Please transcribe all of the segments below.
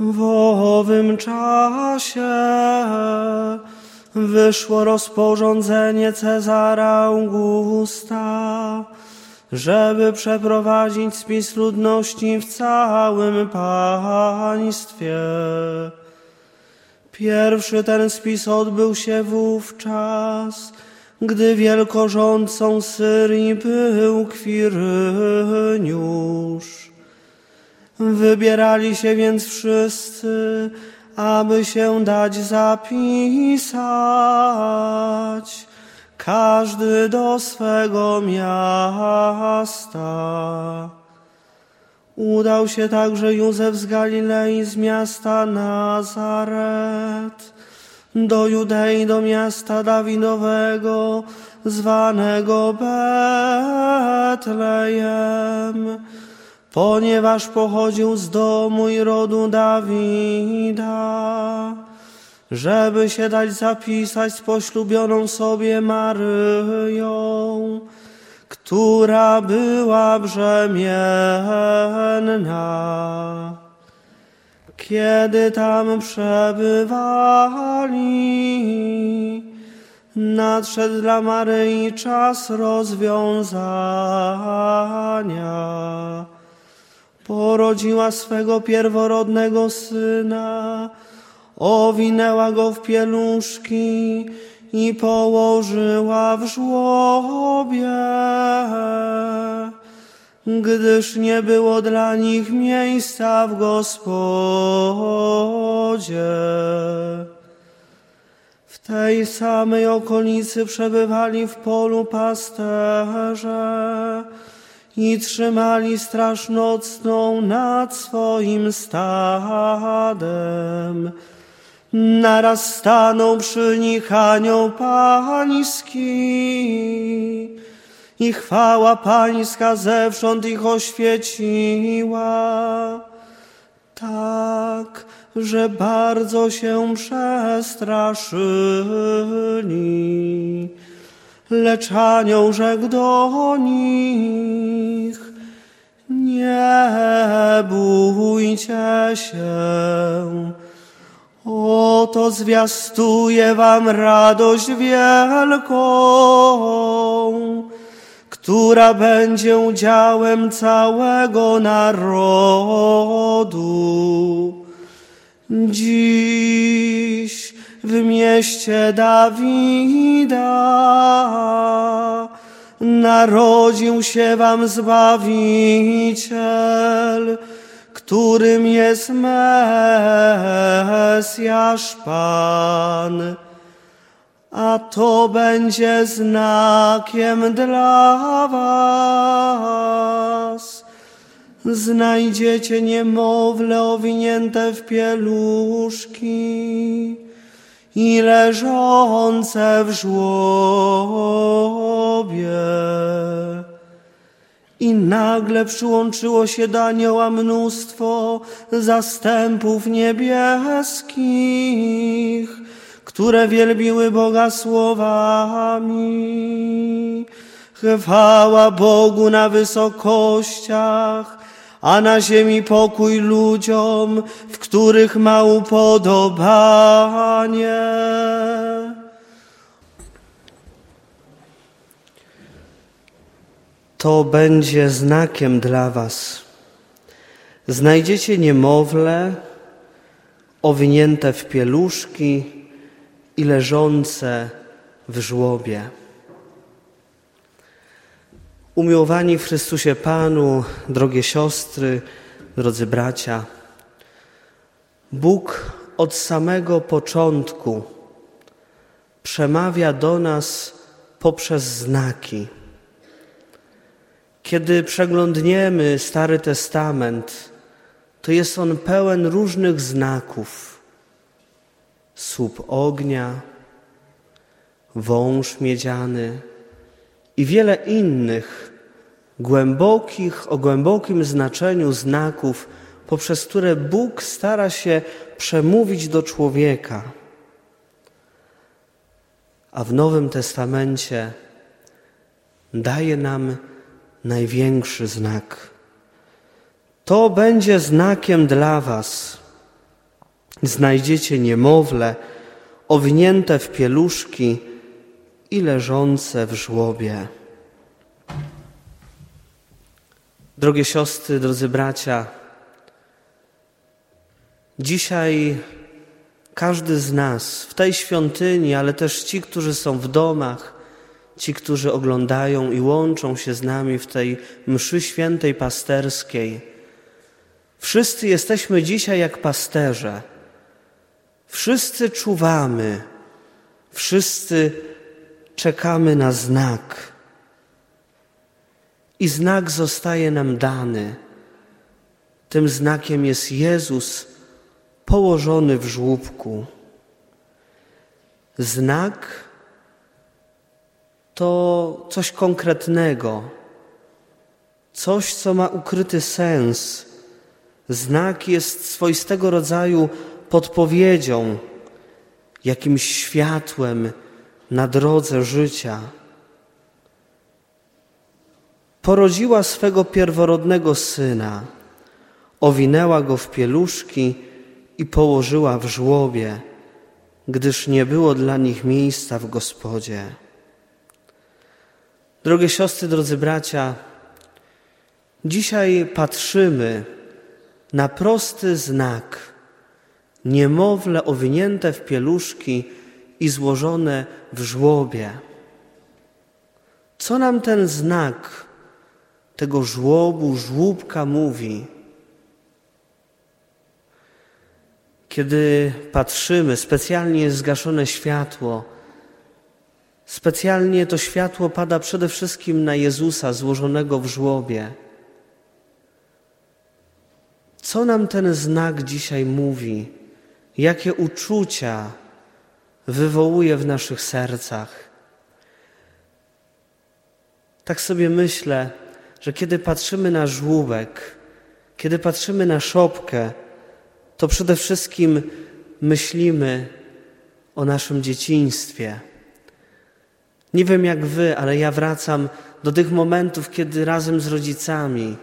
W owym czasie wyszło rozporządzenie Cezara Augusta, żeby przeprowadzić spis ludności w całym państwie. Pierwszy ten spis odbył się wówczas, gdy wielkorządcą Syrii był Kwiryniusz. Wybierali się więc wszyscy, aby się dać zapisać, każdy do swego miasta. Udał się także Józef z Galilei, z miasta Nazaret, do Judei, do miasta Dawidowego, zwanego Betlejem, ponieważ pochodził z domu i rodu Dawida, żeby się dać zapisać z poślubioną sobie Maryją, która była brzemienna. Kiedy tam przebywali, nadszedł dla Maryi czas rozwiązania. Porodziła swego pierworodnego syna, owinęła go w pieluszki i położyła w żłobie, gdyż nie było dla nich miejsca w gospodzie. W tej samej okolicy przebywali w polu pasterze i trzymali straż nocną nad swoim stadem. Naraz stanął przy nich anioł pański i chwała pańska zewsząd ich oświeciła. Tak, że bardzo się przestraszyli. Lecz anioł rzekł do nich, nie bójcie się, Oto zwiastuję wam radość wielką, która będzie udziałem całego narodu. Dziś w mieście Dawida narodził się wam Zbawiciel, którym jest Mesjasz Pan. A to będzie znakiem dla was. Znajdziecie niemowlę owinięte w pieluszki i leżące w żłobie. I nagle przyłączyło się do anioła mnóstwo zastępów niebieskich, które wielbiły Boga słowami. Chwała Bogu na wysokościach, a na ziemi pokój ludziom, w których ma upodobanie. To będzie znakiem dla was. Znajdziecie niemowlę owinięte w pieluszki i leżące w żłobie. Umiłowani w Chrystusie Panu, drogie siostry, drodzy bracia, Bóg od samego początku przemawia do nas poprzez znaki. Kiedy przeglądniemy Stary Testament, to jest on pełen różnych znaków. Słup ognia, wąż miedziany i wiele innych głębokich, o głębokim znaczeniu znaków, poprzez które Bóg stara się przemówić do człowieka. A w Nowym Testamencie daje nam największy znak. To będzie znakiem dla Was. znajdziecie niemowlę owinięte w pieluszki i leżące w żłobie. Drogie siostry, drodzy bracia, dzisiaj każdy z nas w tej świątyni, ale też ci, którzy są w domach, ci, którzy oglądają i łączą się z nami w tej mszy świętej pasterskiej, wszyscy jesteśmy dzisiaj jak pasterze. Wszyscy czuwamy, wszyscy czekamy na znak. I znak zostaje nam dany. Tym znakiem jest Jezus położony w żłóbku. Znak to coś konkretnego, coś, co ma ukryty sens. Znak jest swoistego rodzaju podpowiedzią, jakimś światłem na drodze życia. Porodziła swego pierworodnego syna, owinęła go w pieluszki i położyła w żłobie, gdyż nie było dla nich miejsca w gospodzie. Drogie siostry, drodzy bracia, dzisiaj patrzymy na prosty znak, niemowlę owinięte w pieluszki i złożone w żłobie. Co nam ten znak tego żłobu, żłóbka mówi? Kiedy patrzymy, specjalnie jest zgaszone światło, specjalnie to światło pada przede wszystkim na Jezusa złożonego w żłobie. Co nam ten znak dzisiaj mówi? Jakie uczucia wywołuje w naszych sercach. Tak sobie myślę, że kiedy patrzymy na żłóbek, kiedy patrzymy na szopkę, to przede wszystkim myślimy o naszym dzieciństwie. Nie wiem jak wy, ale ja wracam do tych momentów, kiedy razem z rodzicami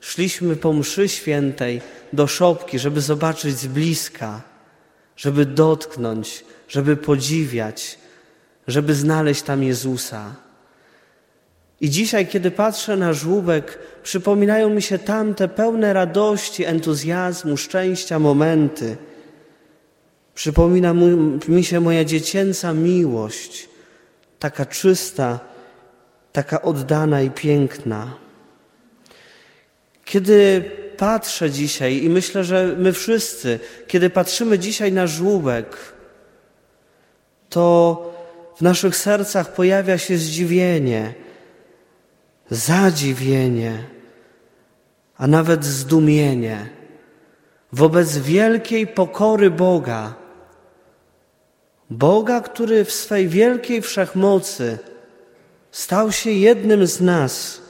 szliśmy po mszy świętej do szopki, żeby zobaczyć z bliska, żeby dotknąć, żeby podziwiać, żeby znaleźć tam Jezusa. I dzisiaj, kiedy patrzę na żłóbek, przypominają mi się tamte pełne radości, entuzjazmu, szczęścia momenty. Przypomina mi się moja dziecięca miłość, taka czysta, taka oddana i piękna. Kiedy patrzę dzisiaj i myślę, że my wszyscy, kiedy patrzymy dzisiaj na żłóbek, to w naszych sercach pojawia się zdziwienie, zadziwienie, a nawet zdumienie wobec wielkiej pokory Boga. Boga, który w swej wielkiej wszechmocy stał się jednym z nas,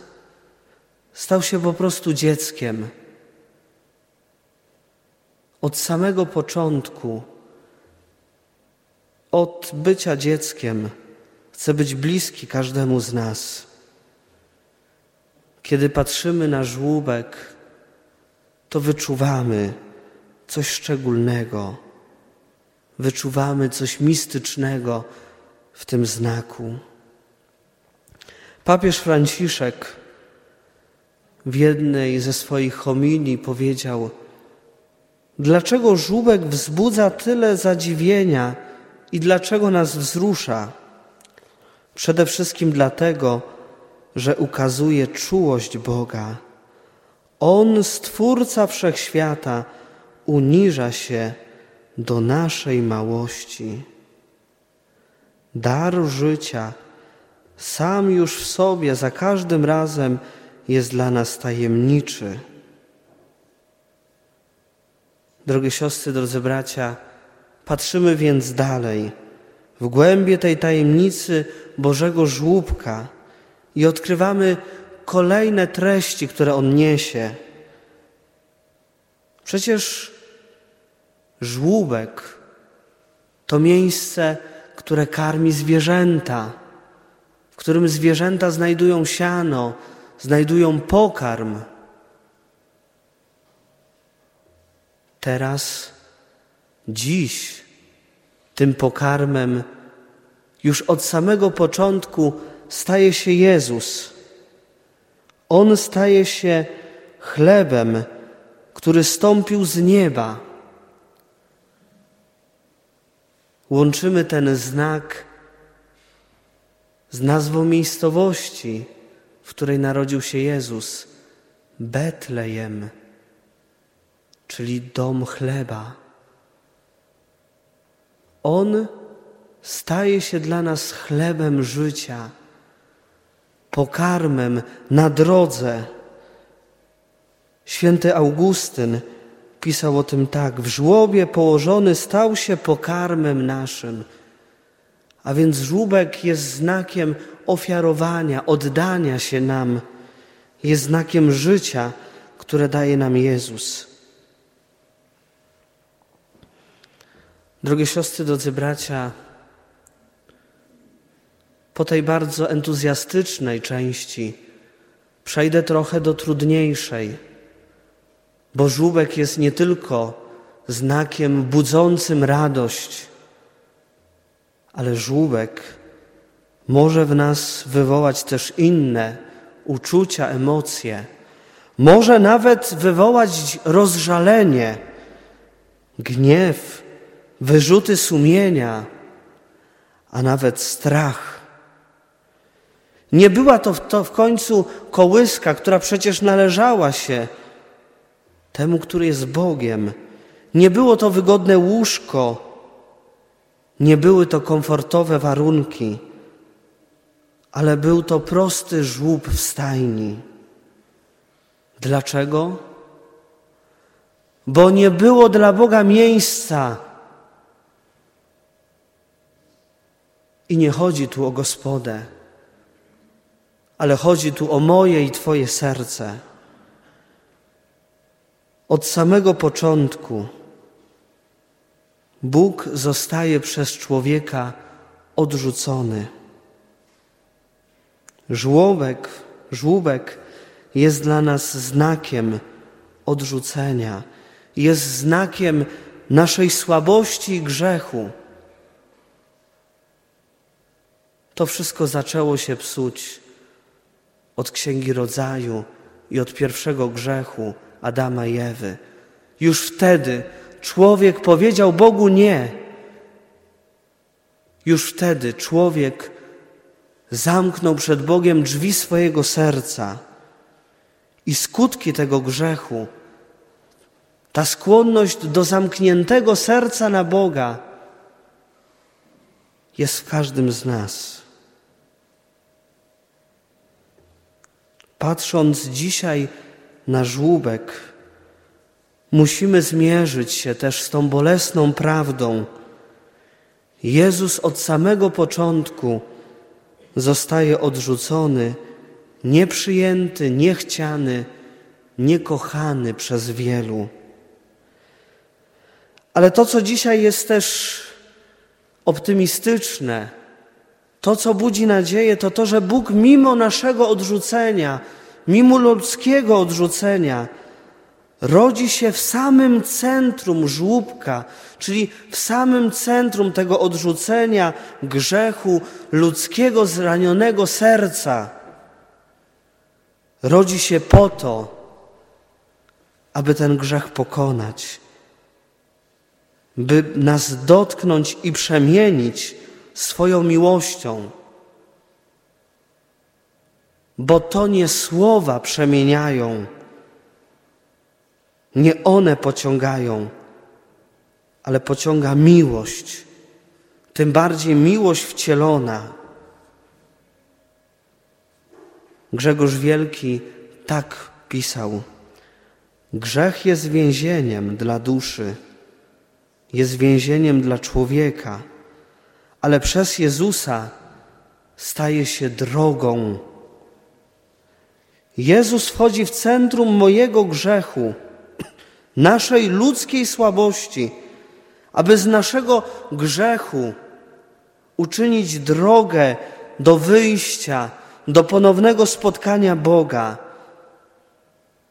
stał się po prostu dzieckiem. Od samego początku od bycia dzieckiem chce być bliski każdemu z nas. Kiedy patrzymy na żłóbek, to wyczuwamy coś szczególnego, wyczuwamy coś mistycznego w tym znaku. Papież Franciszek w jednej ze swoich homilii powiedział: Dlaczego żółbek wzbudza tyle zadziwienia i dlaczego nas wzrusza? Przede wszystkim dlatego, że ukazuje czułość Boga. On, Stwórca Wszechświata, uniża się do naszej małości. Dar życia sam już w sobie za każdym razem jest dla nas tajemniczy. Drogie siostry, drodzy bracia, Patrzymy więc dalej, w głębie tej tajemnicy Bożego żłóbka i odkrywamy kolejne treści, które on niesie. Przecież żłóbek to miejsce, które karmi zwierzęta, w którym zwierzęta znajdują siano, znajdują pokarm. Teraz Dziś tym pokarmem już od samego początku staje się Jezus. On staje się chlebem, który stąpił z nieba. Łączymy ten znak z nazwą miejscowości, w której narodził się Jezus Betlejem, czyli dom chleba. On staje się dla nas chlebem życia, pokarmem na drodze. Święty Augustyn pisał o tym tak: W żłobie położony stał się pokarmem naszym. A więc żłóbek jest znakiem ofiarowania, oddania się nam, jest znakiem życia, które daje nam Jezus. Drogie siostry, drodzy bracia, po tej bardzo entuzjastycznej części przejdę trochę do trudniejszej, bo żółbek jest nie tylko znakiem budzącym radość, ale żółbek może w nas wywołać też inne uczucia, emocje. Może nawet wywołać rozżalenie, gniew, wyrzuty sumienia, a nawet strach. Nie była to, to w końcu kołyska, która przecież należała się temu, który jest Bogiem. Nie było to wygodne łóżko, nie były to komfortowe warunki, ale był to prosty żłób w stajni. Dlaczego? Bo nie było dla Boga miejsca. I nie chodzi tu o gospodę, ale chodzi tu o moje i Twoje serce. Od samego początku Bóg zostaje przez człowieka odrzucony. Żłobek, żłóbek jest dla nas znakiem odrzucenia, jest znakiem naszej słabości i grzechu. To wszystko zaczęło się psuć od Księgi Rodzaju i od pierwszego grzechu Adama i Ewy. Już wtedy człowiek powiedział Bogu nie. Już wtedy człowiek zamknął przed Bogiem drzwi swojego serca. I skutki tego grzechu, ta skłonność do zamkniętego serca na Boga, jest w każdym z nas. Patrząc dzisiaj na żłóbek, musimy zmierzyć się też z tą bolesną prawdą. Jezus od samego początku zostaje odrzucony, nieprzyjęty, niechciany, niekochany przez wielu. Ale to, co dzisiaj jest też optymistyczne, to, co budzi nadzieję, to to, że Bóg mimo naszego odrzucenia, mimo ludzkiego odrzucenia, rodzi się w samym centrum żłóbka, czyli w samym centrum tego odrzucenia, grzechu, ludzkiego zranionego serca. Rodzi się po to, aby ten grzech pokonać, by nas dotknąć i przemienić swoją miłością. Bo to nie słowa przemieniają, nie one pociągają, ale pociąga miłość, tym bardziej miłość wcielona. Grzegorz Wielki tak pisał: Grzech jest więzieniem dla duszy, jest więzieniem dla człowieka, ale przez Jezusa staje się drogą. Jezus wchodzi w centrum mojego grzechu naszej ludzkiej słabości, aby z naszego grzechu uczynić drogę do wyjścia, do ponownego spotkania Boga.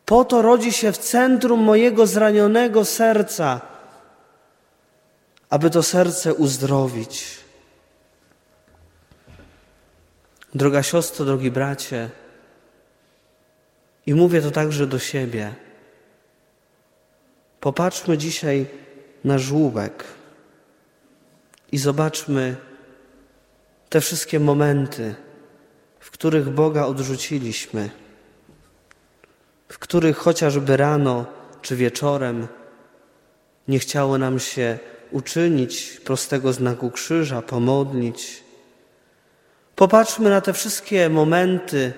Po to rodzi się w centrum mojego zranionego serca aby to serce uzdrowić. Droga siostro, drogi bracie, i mówię to także do siebie. Popatrzmy dzisiaj na żłóbek i zobaczmy te wszystkie momenty, w których Boga odrzuciliśmy, w których chociażby rano czy wieczorem nie chciało nam się uczynić prostego znaku krzyża, pomodlić. Popatrzmy na te wszystkie momenty,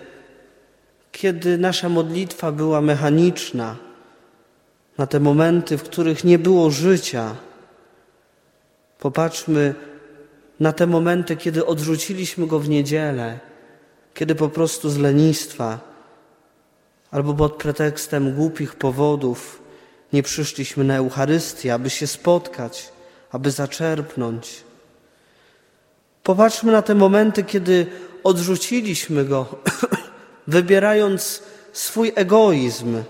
kiedy nasza modlitwa była mechaniczna, na te momenty, w których nie było życia. Popatrzmy na te momenty, kiedy odrzuciliśmy go w niedzielę, kiedy po prostu z lenistwa albo pod pretekstem głupich powodów nie przyszliśmy na Eucharystię, aby się spotkać, aby zaczerpnąć. Popatrzmy na te momenty, kiedy odrzuciliśmy go, wybierając swój egoizm,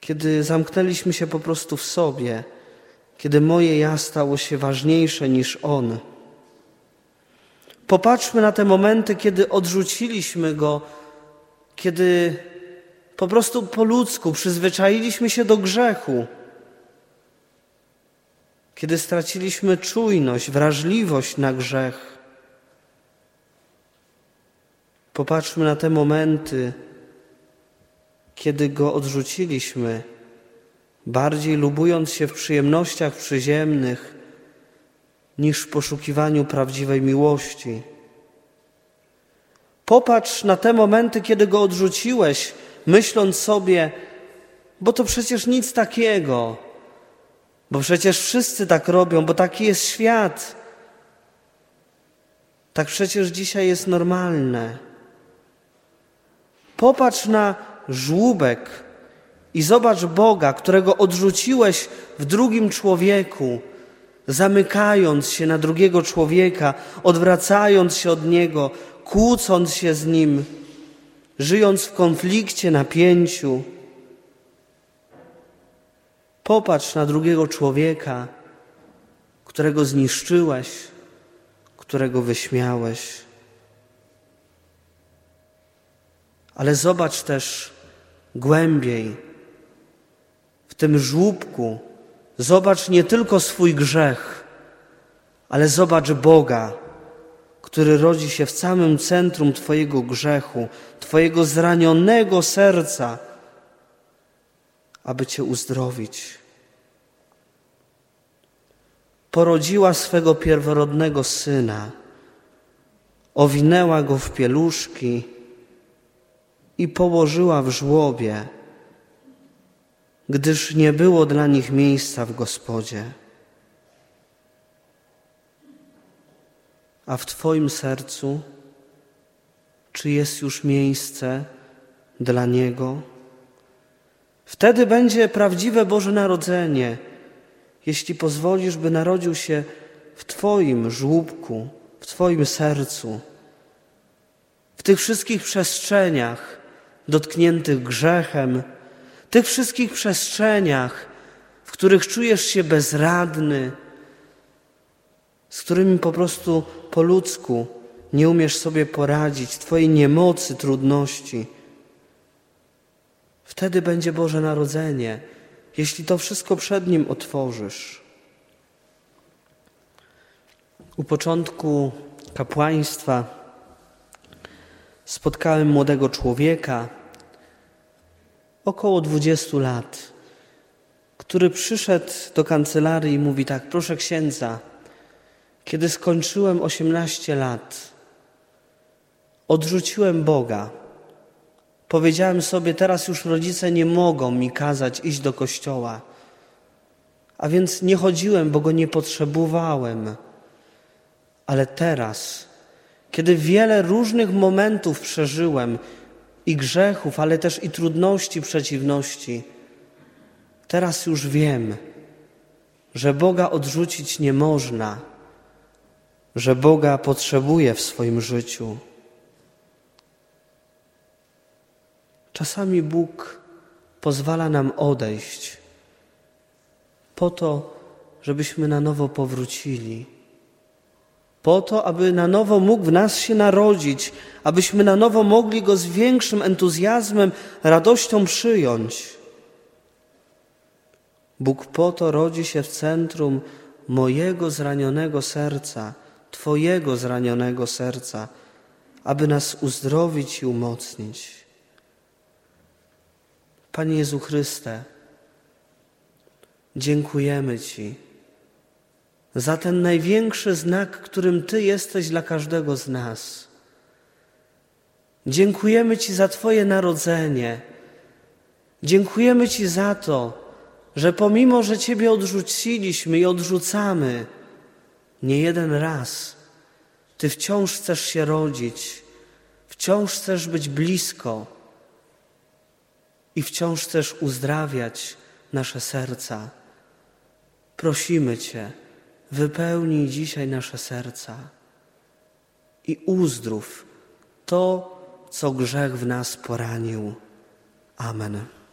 kiedy zamknęliśmy się po prostu w sobie, kiedy moje ja stało się ważniejsze niż on. Popatrzmy na te momenty, kiedy odrzuciliśmy go, kiedy po prostu po ludzku przyzwyczailiśmy się do grzechu, kiedy straciliśmy czujność, wrażliwość na grzech. Popatrzmy na te momenty, kiedy go odrzuciliśmy, bardziej lubując się w przyjemnościach przyziemnych niż w poszukiwaniu prawdziwej miłości. Popatrz na te momenty, kiedy go odrzuciłeś, myśląc sobie, bo to przecież nic takiego, bo przecież wszyscy tak robią, bo taki jest świat. Tak przecież dzisiaj jest normalne. Popatrz na żłóbek i zobacz Boga, którego odrzuciłeś w drugim człowieku, zamykając się na drugiego człowieka, odwracając się od niego, kłócąc się z nim, żyjąc w konflikcie, napięciu. Popatrz na drugiego człowieka, którego zniszczyłeś, którego wyśmiałeś. Ale zobacz też głębiej w tym żłóbku. Zobacz nie tylko swój grzech, ale zobacz Boga, który rodzi się w samym centrum Twojego grzechu, Twojego zranionego serca, aby Cię uzdrowić. Porodziła swego pierworodnego syna, owinęła go w pieluszki i położyła w żłobie, gdyż nie było dla nich miejsca w Gospodzie. A w Twoim sercu, czy jest już miejsce dla Niego? Wtedy będzie prawdziwe Boże Narodzenie, jeśli pozwolisz, by narodził się w Twoim żłóbku, w Twoim sercu, w tych wszystkich przestrzeniach dotkniętych grzechem, tych wszystkich przestrzeniach, w których czujesz się bezradny, z którymi po prostu po ludzku nie umiesz sobie poradzić, Twojej niemocy, trudności. Wtedy będzie Boże Narodzenie, jeśli to wszystko przed Nim otworzysz. U początku kapłaństwa spotkałem młodego człowieka, około 20 lat, który przyszedł do kancelarii i mówi tak: Proszę księdza, kiedy skończyłem 18 lat, odrzuciłem Boga. Powiedziałem sobie, teraz już rodzice nie mogą mi kazać iść do kościoła. A więc nie chodziłem, bo go nie potrzebowałem. Ale teraz, kiedy wiele różnych momentów przeżyłem i grzechów, ale też i trudności, przeciwności, teraz już wiem, że Boga odrzucić nie można, że Boga potrzebuje w swoim życiu. Czasami Bóg pozwala nam odejść, po to, żebyśmy na nowo powrócili. Po to, aby na nowo mógł w nas się narodzić, abyśmy na nowo mogli Go z większym entuzjazmem, radością przyjąć. Bóg po to rodzi się w centrum mojego zranionego serca, Twojego zranionego serca, aby nas uzdrowić i umocnić. Panie Jezu Chryste, dziękujemy Ci za ten największy znak, którym Ty jesteś dla każdego z nas. Dziękujemy Ci za Twoje narodzenie. Dziękujemy Ci za to, że pomimo, że Ciebie odrzuciliśmy i odrzucamy nie jeden raz, Ty wciąż chcesz się rodzić, wciąż chcesz być blisko i wciąż chcesz uzdrawiać nasze serca. Prosimy Cię, wypełnij dzisiaj nasze serca i uzdrów to, co grzech w nas poranił. Amen.